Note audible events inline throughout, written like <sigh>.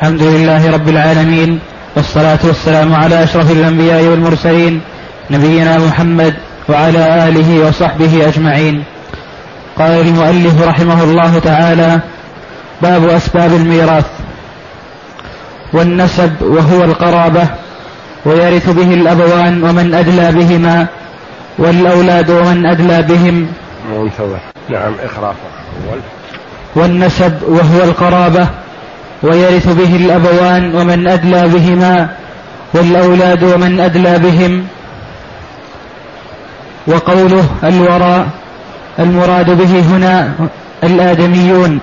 الحمد لله رب العالمين والصلاة والسلام على أشرف الأنبياء والمرسلين نبينا محمد وعلى آله وصحبه أجمعين. قال المؤلف رحمه الله تعالى باب أسباب الميراث. والنسب وهو القرابة ويرث به الأبوان ومن أدلى بهما والأولاد ومن أدلى بهم. منتظر. نعم إخراف والنسب وهو القرابة ويرث به الأبوان ومن أدلى بهما والأولاد ومن أدلى بهم. وقوله الوراء المراد به هنا الآدميون.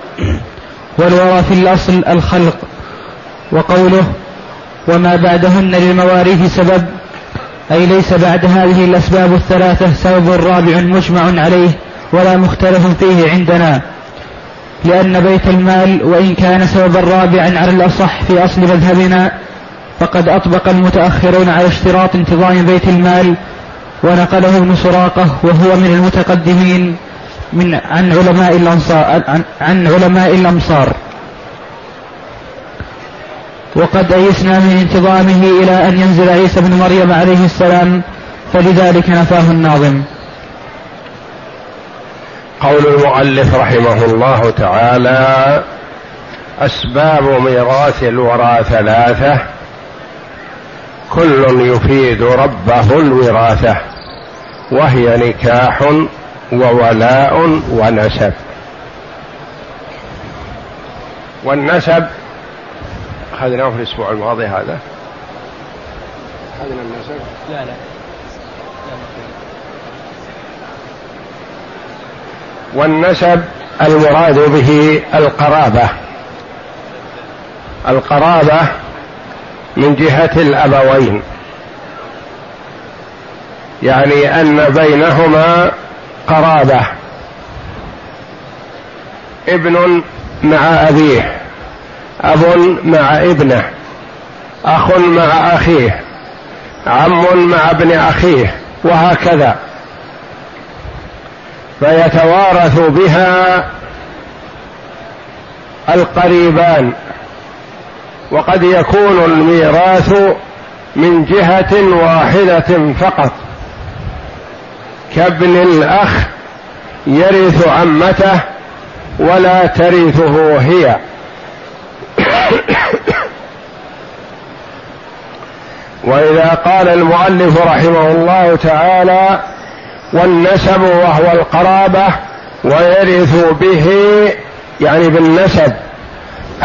والورى في الأصل الخلق. وقوله وما بعدهن للمواريث سبب أي ليس بعد هذه الأسباب الثلاثة سبب رابع مجمع عليه ولا مختلف فيه عندنا. لأن بيت المال وإن كان سببا رابعا على الأصح في أصل مذهبنا فقد أطبق المتأخرون على اشتراط انتظام بيت المال ونقله ابن سراقة وهو من المتقدمين من عن علماء الأنصار عن, عن علماء الأمصار. وقد أيسنا من انتظامه إلى أن ينزل عيسى بن مريم عليه السلام فلذلك نفاه الناظم. قول المؤلف رحمه الله تعالى أسباب ميراث الورى ثلاثة. كل يفيد ربه الوراثه وهي نكاح وولاء ونسب. والنسب أخذناه في الأسبوع الماضي هذا. أخذنا النسب؟ لا لا. والنسب المراد به القرابة. القرابة من جهة الأبوين. يعني أن بينهما قرابة. ابن مع أبيه أب مع ابنه أخ مع أخيه عم مع ابن أخيه وهكذا. فيتوارث بها القريبان. وقد يكون الميراث من جهة واحدة فقط. كابن الأخ يرث عمته ولا ترثه هي. وإذا قال المؤلف رحمه الله تعالى والنسب وهو القرابة ويرث به يعني بالنسب.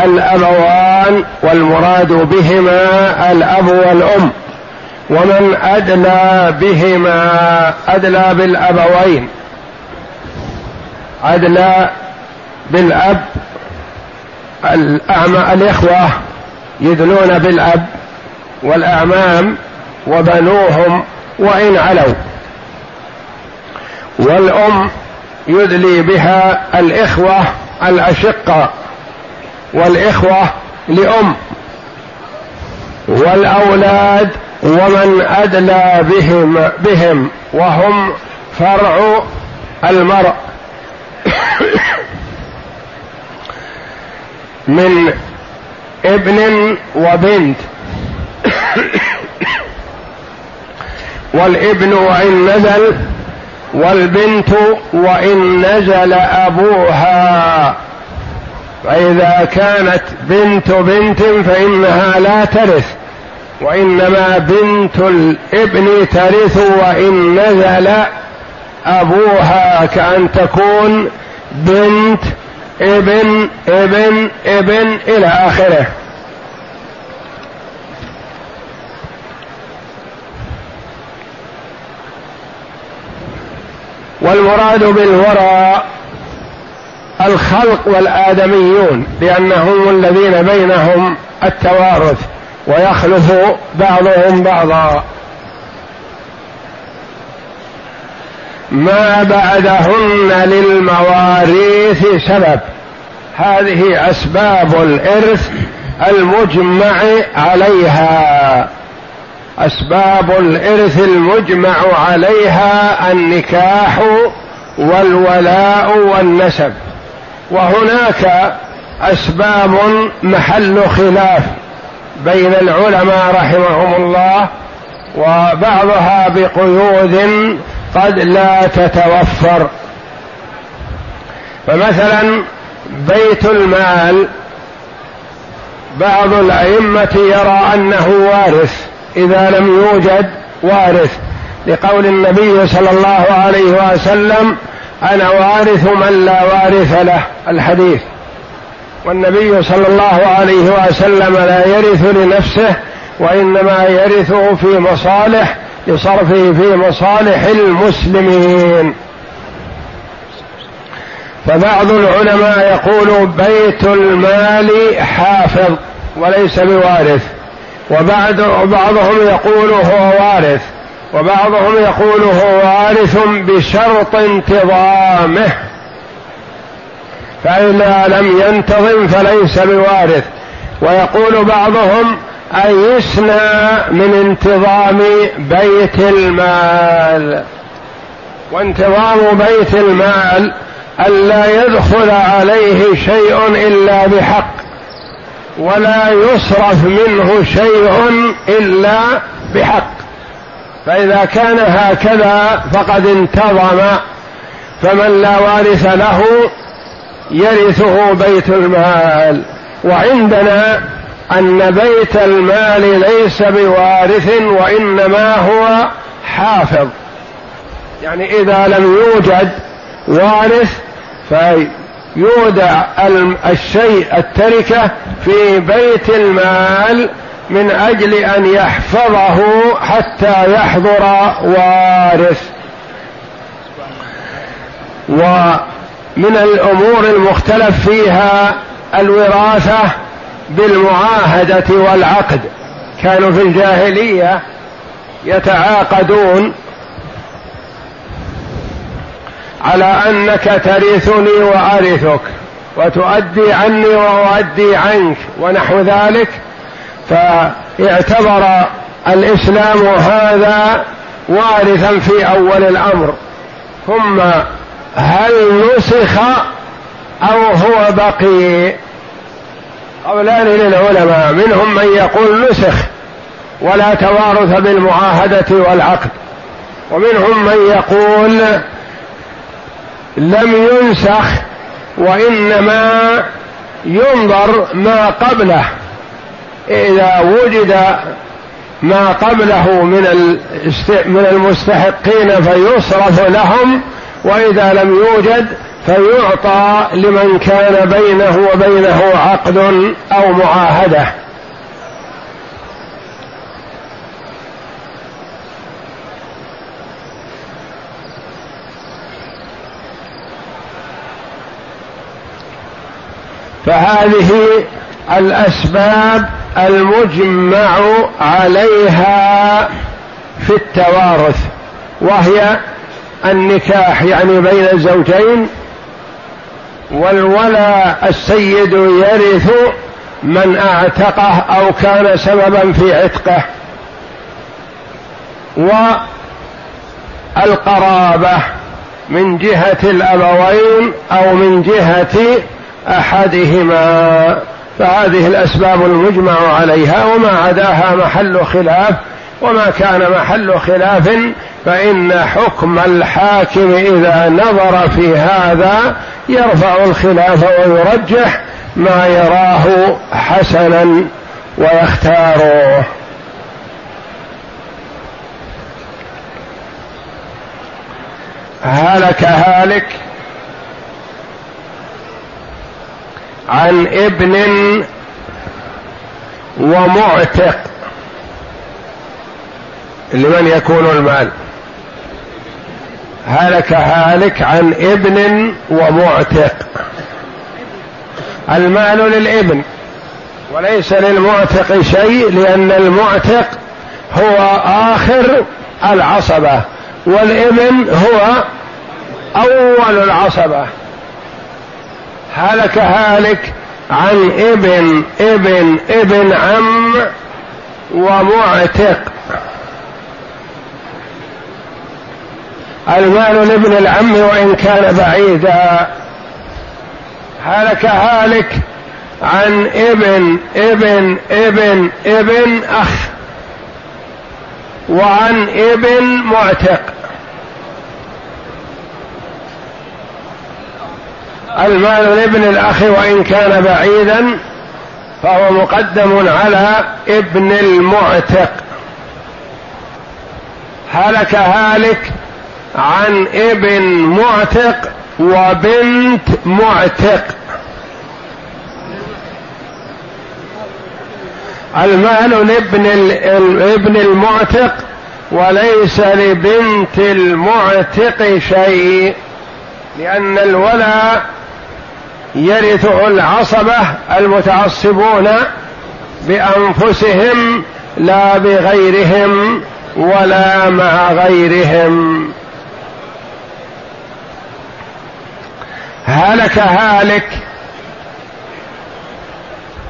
الأبوان والمراد بهما الأب والأم. ومن أدلى بهما أدلى بالأبوين. أدلى بالأب الأعمى الإخوة يدلون بالأب والأعمام وبنوهم وإن علوا. والأم يدلي بها الإخوة الأشقة والإخوة لأم. والأولاد ومن أدلى بهم بهم وهم فرع المرء. <coughs> من ابن وبنت. <coughs> والابن وإن نزل والبنت وإن نزل أبوها. فإذا كانت بنت بنت فإنها لا ترث وإنما بنت الابن ترث وإن نزل أبوها كأن تكون بنت ابن ابن ابن إلى آخره. والمراد بالوراء الخلق والآدميون لأنهم الذين بينهم التوارث ويخلف بعضهم بعضا. ما بعدهن للمواريث سبب. هذه أسباب الإرث المجمع عليها. أسباب الإرث المجمع عليها النكاح والولاء والنسب. وهناك أسباب محل خلاف بين العلماء رحمهم الله وبعضها بقيود قد لا تتوفر. فمثلا بيت المال بعض الأئمة يرى أنه وارث. إذا لم يوجد وارث. لقول النبي صلى الله عليه وسلم أنا وارث من لا وارث له. الحديث. والنبي صلى الله عليه وسلم لا يرث لنفسه وإنما يرثه في مصالح لصرفه في مصالح المسلمين. فبعض العلماء يقول بيت المال حافظ وليس بوارث. وبعد وبعضهم يقول هو وارث وبعضهم يقول هو وارث بشرط انتظامه. فإذا لم ينتظم فليس بوارث. ويقول بعضهم أيسنا من انتظام بيت المال. وانتظام بيت المال ألا يدخل عليه شيء إلا بحق. ولا يصرف منه شيء إلا بحق. فإذا كان هكذا فقد انتظم. فمن لا وارث له يرثه بيت المال. وعندنا أن بيت المال ليس بوارث وإنما هو حافظ. يعني إذا لم يوجد وارث فيودع الشيء التركة في بيت المال من أجل أن يحفظه حتى يحضر وارث. ومن الأمور المختلف فيها الوراثة بالمعاهدة والعقد. كانوا في الجاهلية يتعاقدون على أنك ترثني وأرثك وتؤدي عني وأؤدي عنك ونحو ذلك فاعتبر الإسلام هذا وارثا في أول الأمر. ثم هل نسخ أو هو بقي؟ قولان للعلماء منهم من يقول نسخ ولا توارث بالمعاهدة والعقد ومنهم من يقول لم ينسخ وإنما ينظر ما قبله. إذا وجد ما قبله من من المستحقين فيصرف لهم وإذا لم يوجد فيعطى لمن كان بينه وبينه عقد أو معاهدة. فهذه الأسباب المجمع عليها في التوارث وهي النكاح يعني بين الزوجين والولا السيد يرث من اعتقه أو كان سببا في عتقه. والقرابة من جهة الأبوين أو من جهة أحدهما فهذه الأسباب المجمع عليها وما عداها محل خلاف وما كان محل خلاف فإن حكم الحاكم إذا نظر في هذا يرفع الخلاف ويرجح ما يراه حسنا ويختاره. هلك هالك عن ابن ومعتق لمن يكون المال. هلك هالك عن ابن ومعتق. المال للابن وليس للمعتق شيء لأن المعتق هو آخر العصبة والابن هو أول العصبة. هلك هالك عن ابن ابن ابن عم ومعتق. المال لابن العم وإن كان بعيدا. هلك هالك عن ابن ابن ابن ابن أخ وعن ابن معتق. المال لابن الأخ وإن كان بعيدا فهو مقدم على ابن المعتق. هلك هالك عن ابن معتق وبنت معتق. المال لابن ابن المعتق وليس لبنت المعتق شيء لأن الولاء يرثه العصبة المتعصبون بأنفسهم لا بغيرهم ولا مع غيرهم. هلك هالك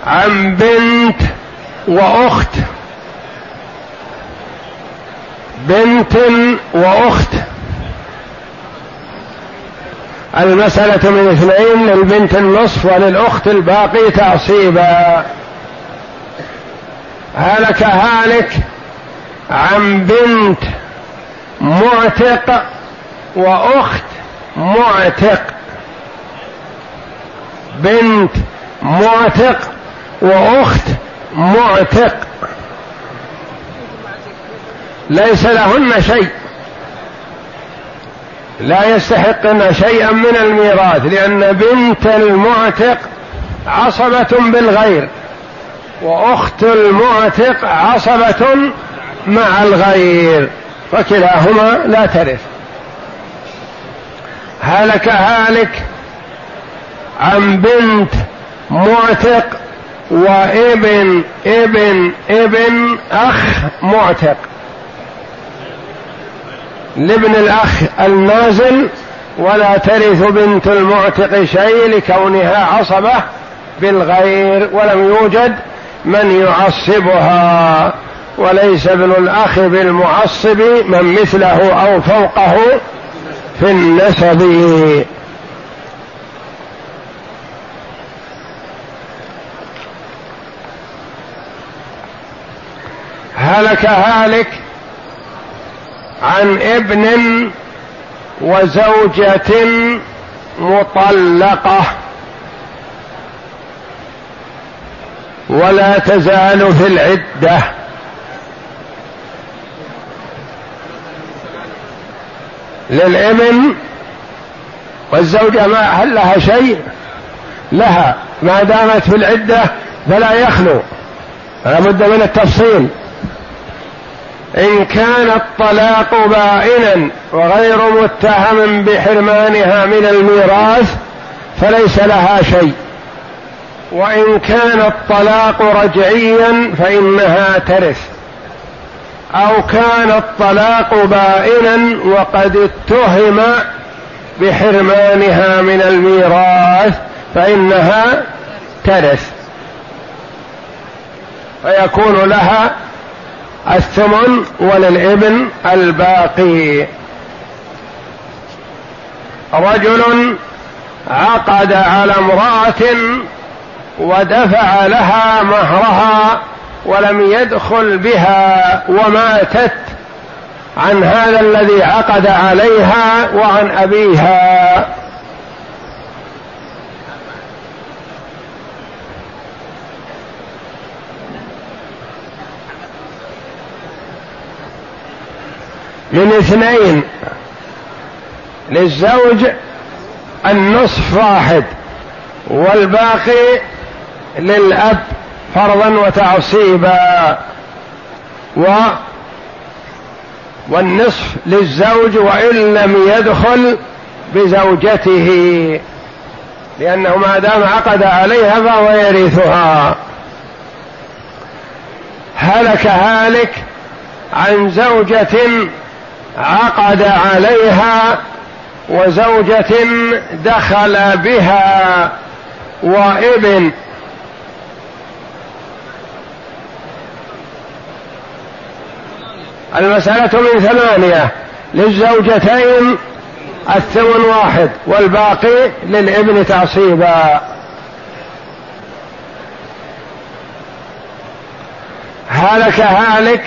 عن بنت وأخت. بنت وأخت. المسألة من اثنين للبنت النصف وللأخت الباقي تعصيبا. هلك هالك عن بنت معتق وأخت معتق؟ بنت معتق وأخت معتق. ليس لهن شيء. لا يستحقن شيئا من الميراث لأن بنت المعتق عصبة بالغير وأخت المعتق عصبة مع الغير فكلاهما لا ترث. هلك هالك عن بنت معتق وابن ابن ابن أخ معتق. لابن الأخ النازل ولا ترث بنت المعتق شيء لكونها عصبة بالغير ولم يوجد من يعصبها. وليس ابن الأخ بالمعصب من مثله أو فوقه في النسب. هلك هالك عن ابن وزوجة مطلقة. ولا تزال في العدة. للابن والزوجة ما هل لها شيء؟ لها. ما دامت في العدة فلا يخلو. لابد من التفصيل. إن كان الطلاق بائنا وغير متهم بحرمانها من الميراث فليس لها شيء. وإن كان الطلاق رجعيا فإنها ترث. أو كان الطلاق بائنا وقد اتهم بحرمانها من الميراث فإنها ترث. فيكون لها الثمن وللابن الباقي. رجل عقد على امرأة ودفع لها مهرها ولم يدخل بها وماتت عن هذا الذي عقد عليها وعن أبيها. من اثنين للزوج النصف واحد والباقي للأب فرضا وتعصيبا. و والنصف للزوج وإن لم يدخل بزوجته لأنه ما دام عقد عليها فهو يرثها. هلك هالك عن زوجة عقد عليها وزوجة دخل بها وابن. المسألة من ثمانية للزوجتين الثمن واحد والباقي للابن تعصيبا. هلك هالك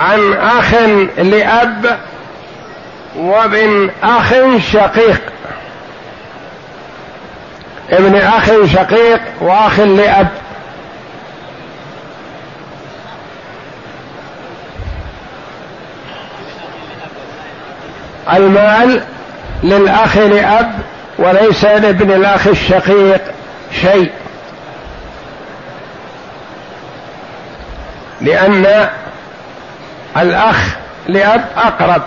عن أخ لأب وابن أخ شقيق. ابن أخ شقيق وأخ لأب. المال للأخ لأب وليس لابن الأخ الشقيق شيء. لأن الأخ لأب أقرب.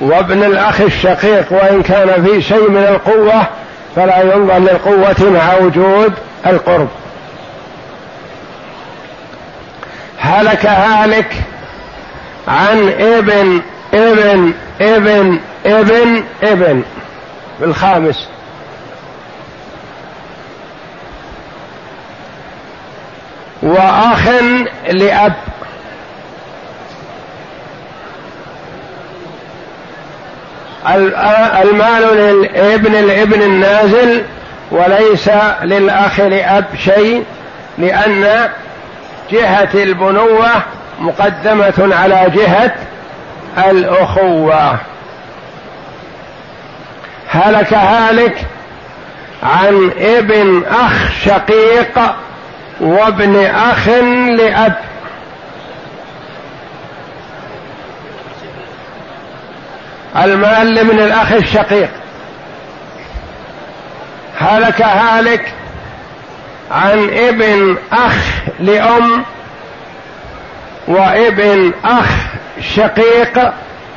وابن الأخ الشقيق وإن كان في شيء من القوة فلا ينظر للقوة مع وجود القرب. هلك هالك عن ابن ابن ابن ابن ابن. بالخامس. وأخ لأب. المال للابن الابن النازل وليس للأخ لأب شيء لأن جهة البنوة مقدمة على جهة الأخوة. هلك هالك عن ابن أخ شقيق وابن أخ لأب. المال لابن الأخ الشقيق. هلك هالك عن ابن أخ لأم وابن أخ شقيق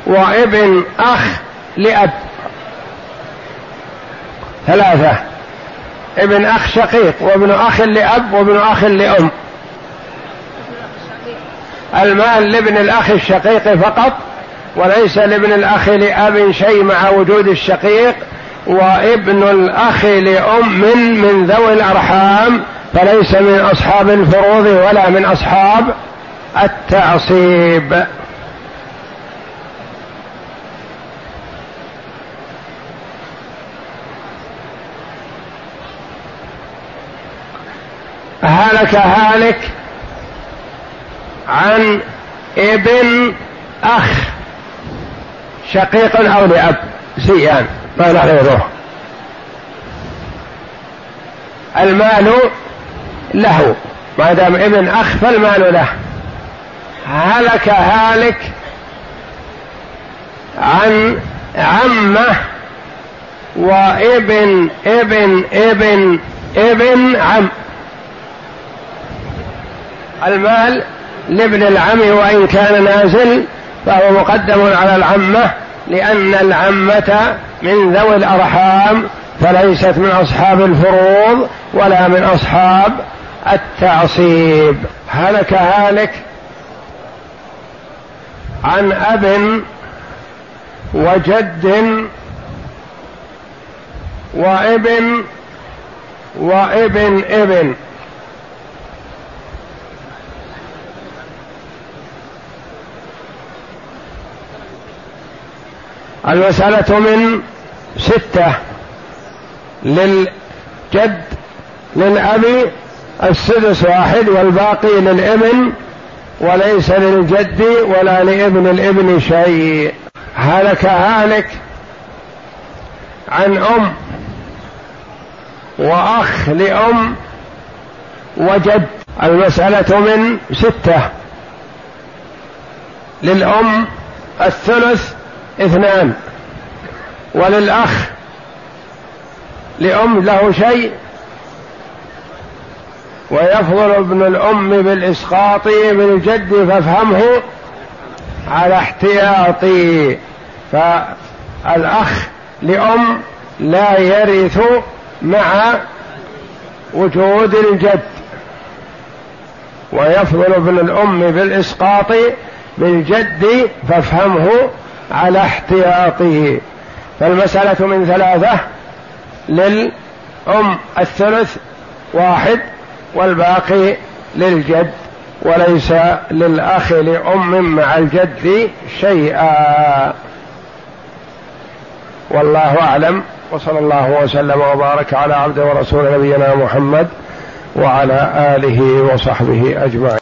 وابن أخ لأب. ثلاثة. ابن أخ شقيق وابن أخ لأب وابن أخ لأم. المال لابن الأخ الشقيق فقط وليس لابن الأخ لأب شيء مع وجود الشقيق وابن الأخ لأم من من ذوي الأرحام فليس من أصحاب الفروض ولا من أصحاب التعصيب. هلك هالك عن ابن أخ شقيق أو لأب سيان ما لا غيره. المال له. ما دام ابن أخ فالمال له. هلك هالك عن عمه وابن ابن ابن ابن عم. المال لابن العم وإن كان نازل فهو مقدم على العمة لأن العمة من ذوي الأرحام فليست من أصحاب الفروض ولا من أصحاب التعصيب. هلك هالك عن أب وجد وابن وابن ابن. المسألة من ستة للجد للأب السدس واحد والباقي للابن وليس للجد ولا لابن الابن شيء. هلك هالك عن أم وأخ لأم وجد. المسألة من ستة للأم الثلث اثنان. وللأخ لأم له شيء. ويفضل ابن الأم بالإسقاط بالجد فافهمه على احتياطي. فالأخ لأم لا يرث مع وجود الجد. ويفضل ابن الأم بالإسقاط بالجد فافهمه على احتياطه. فالمسألة من ثلاثة للأم الثلث واحد والباقي للجد وليس للأخ لأم مع الجد شيئا. والله أعلم وصلى الله وسلم وبارك على عبد ورسول نبينا محمد وعلى آله وصحبه أجمعين.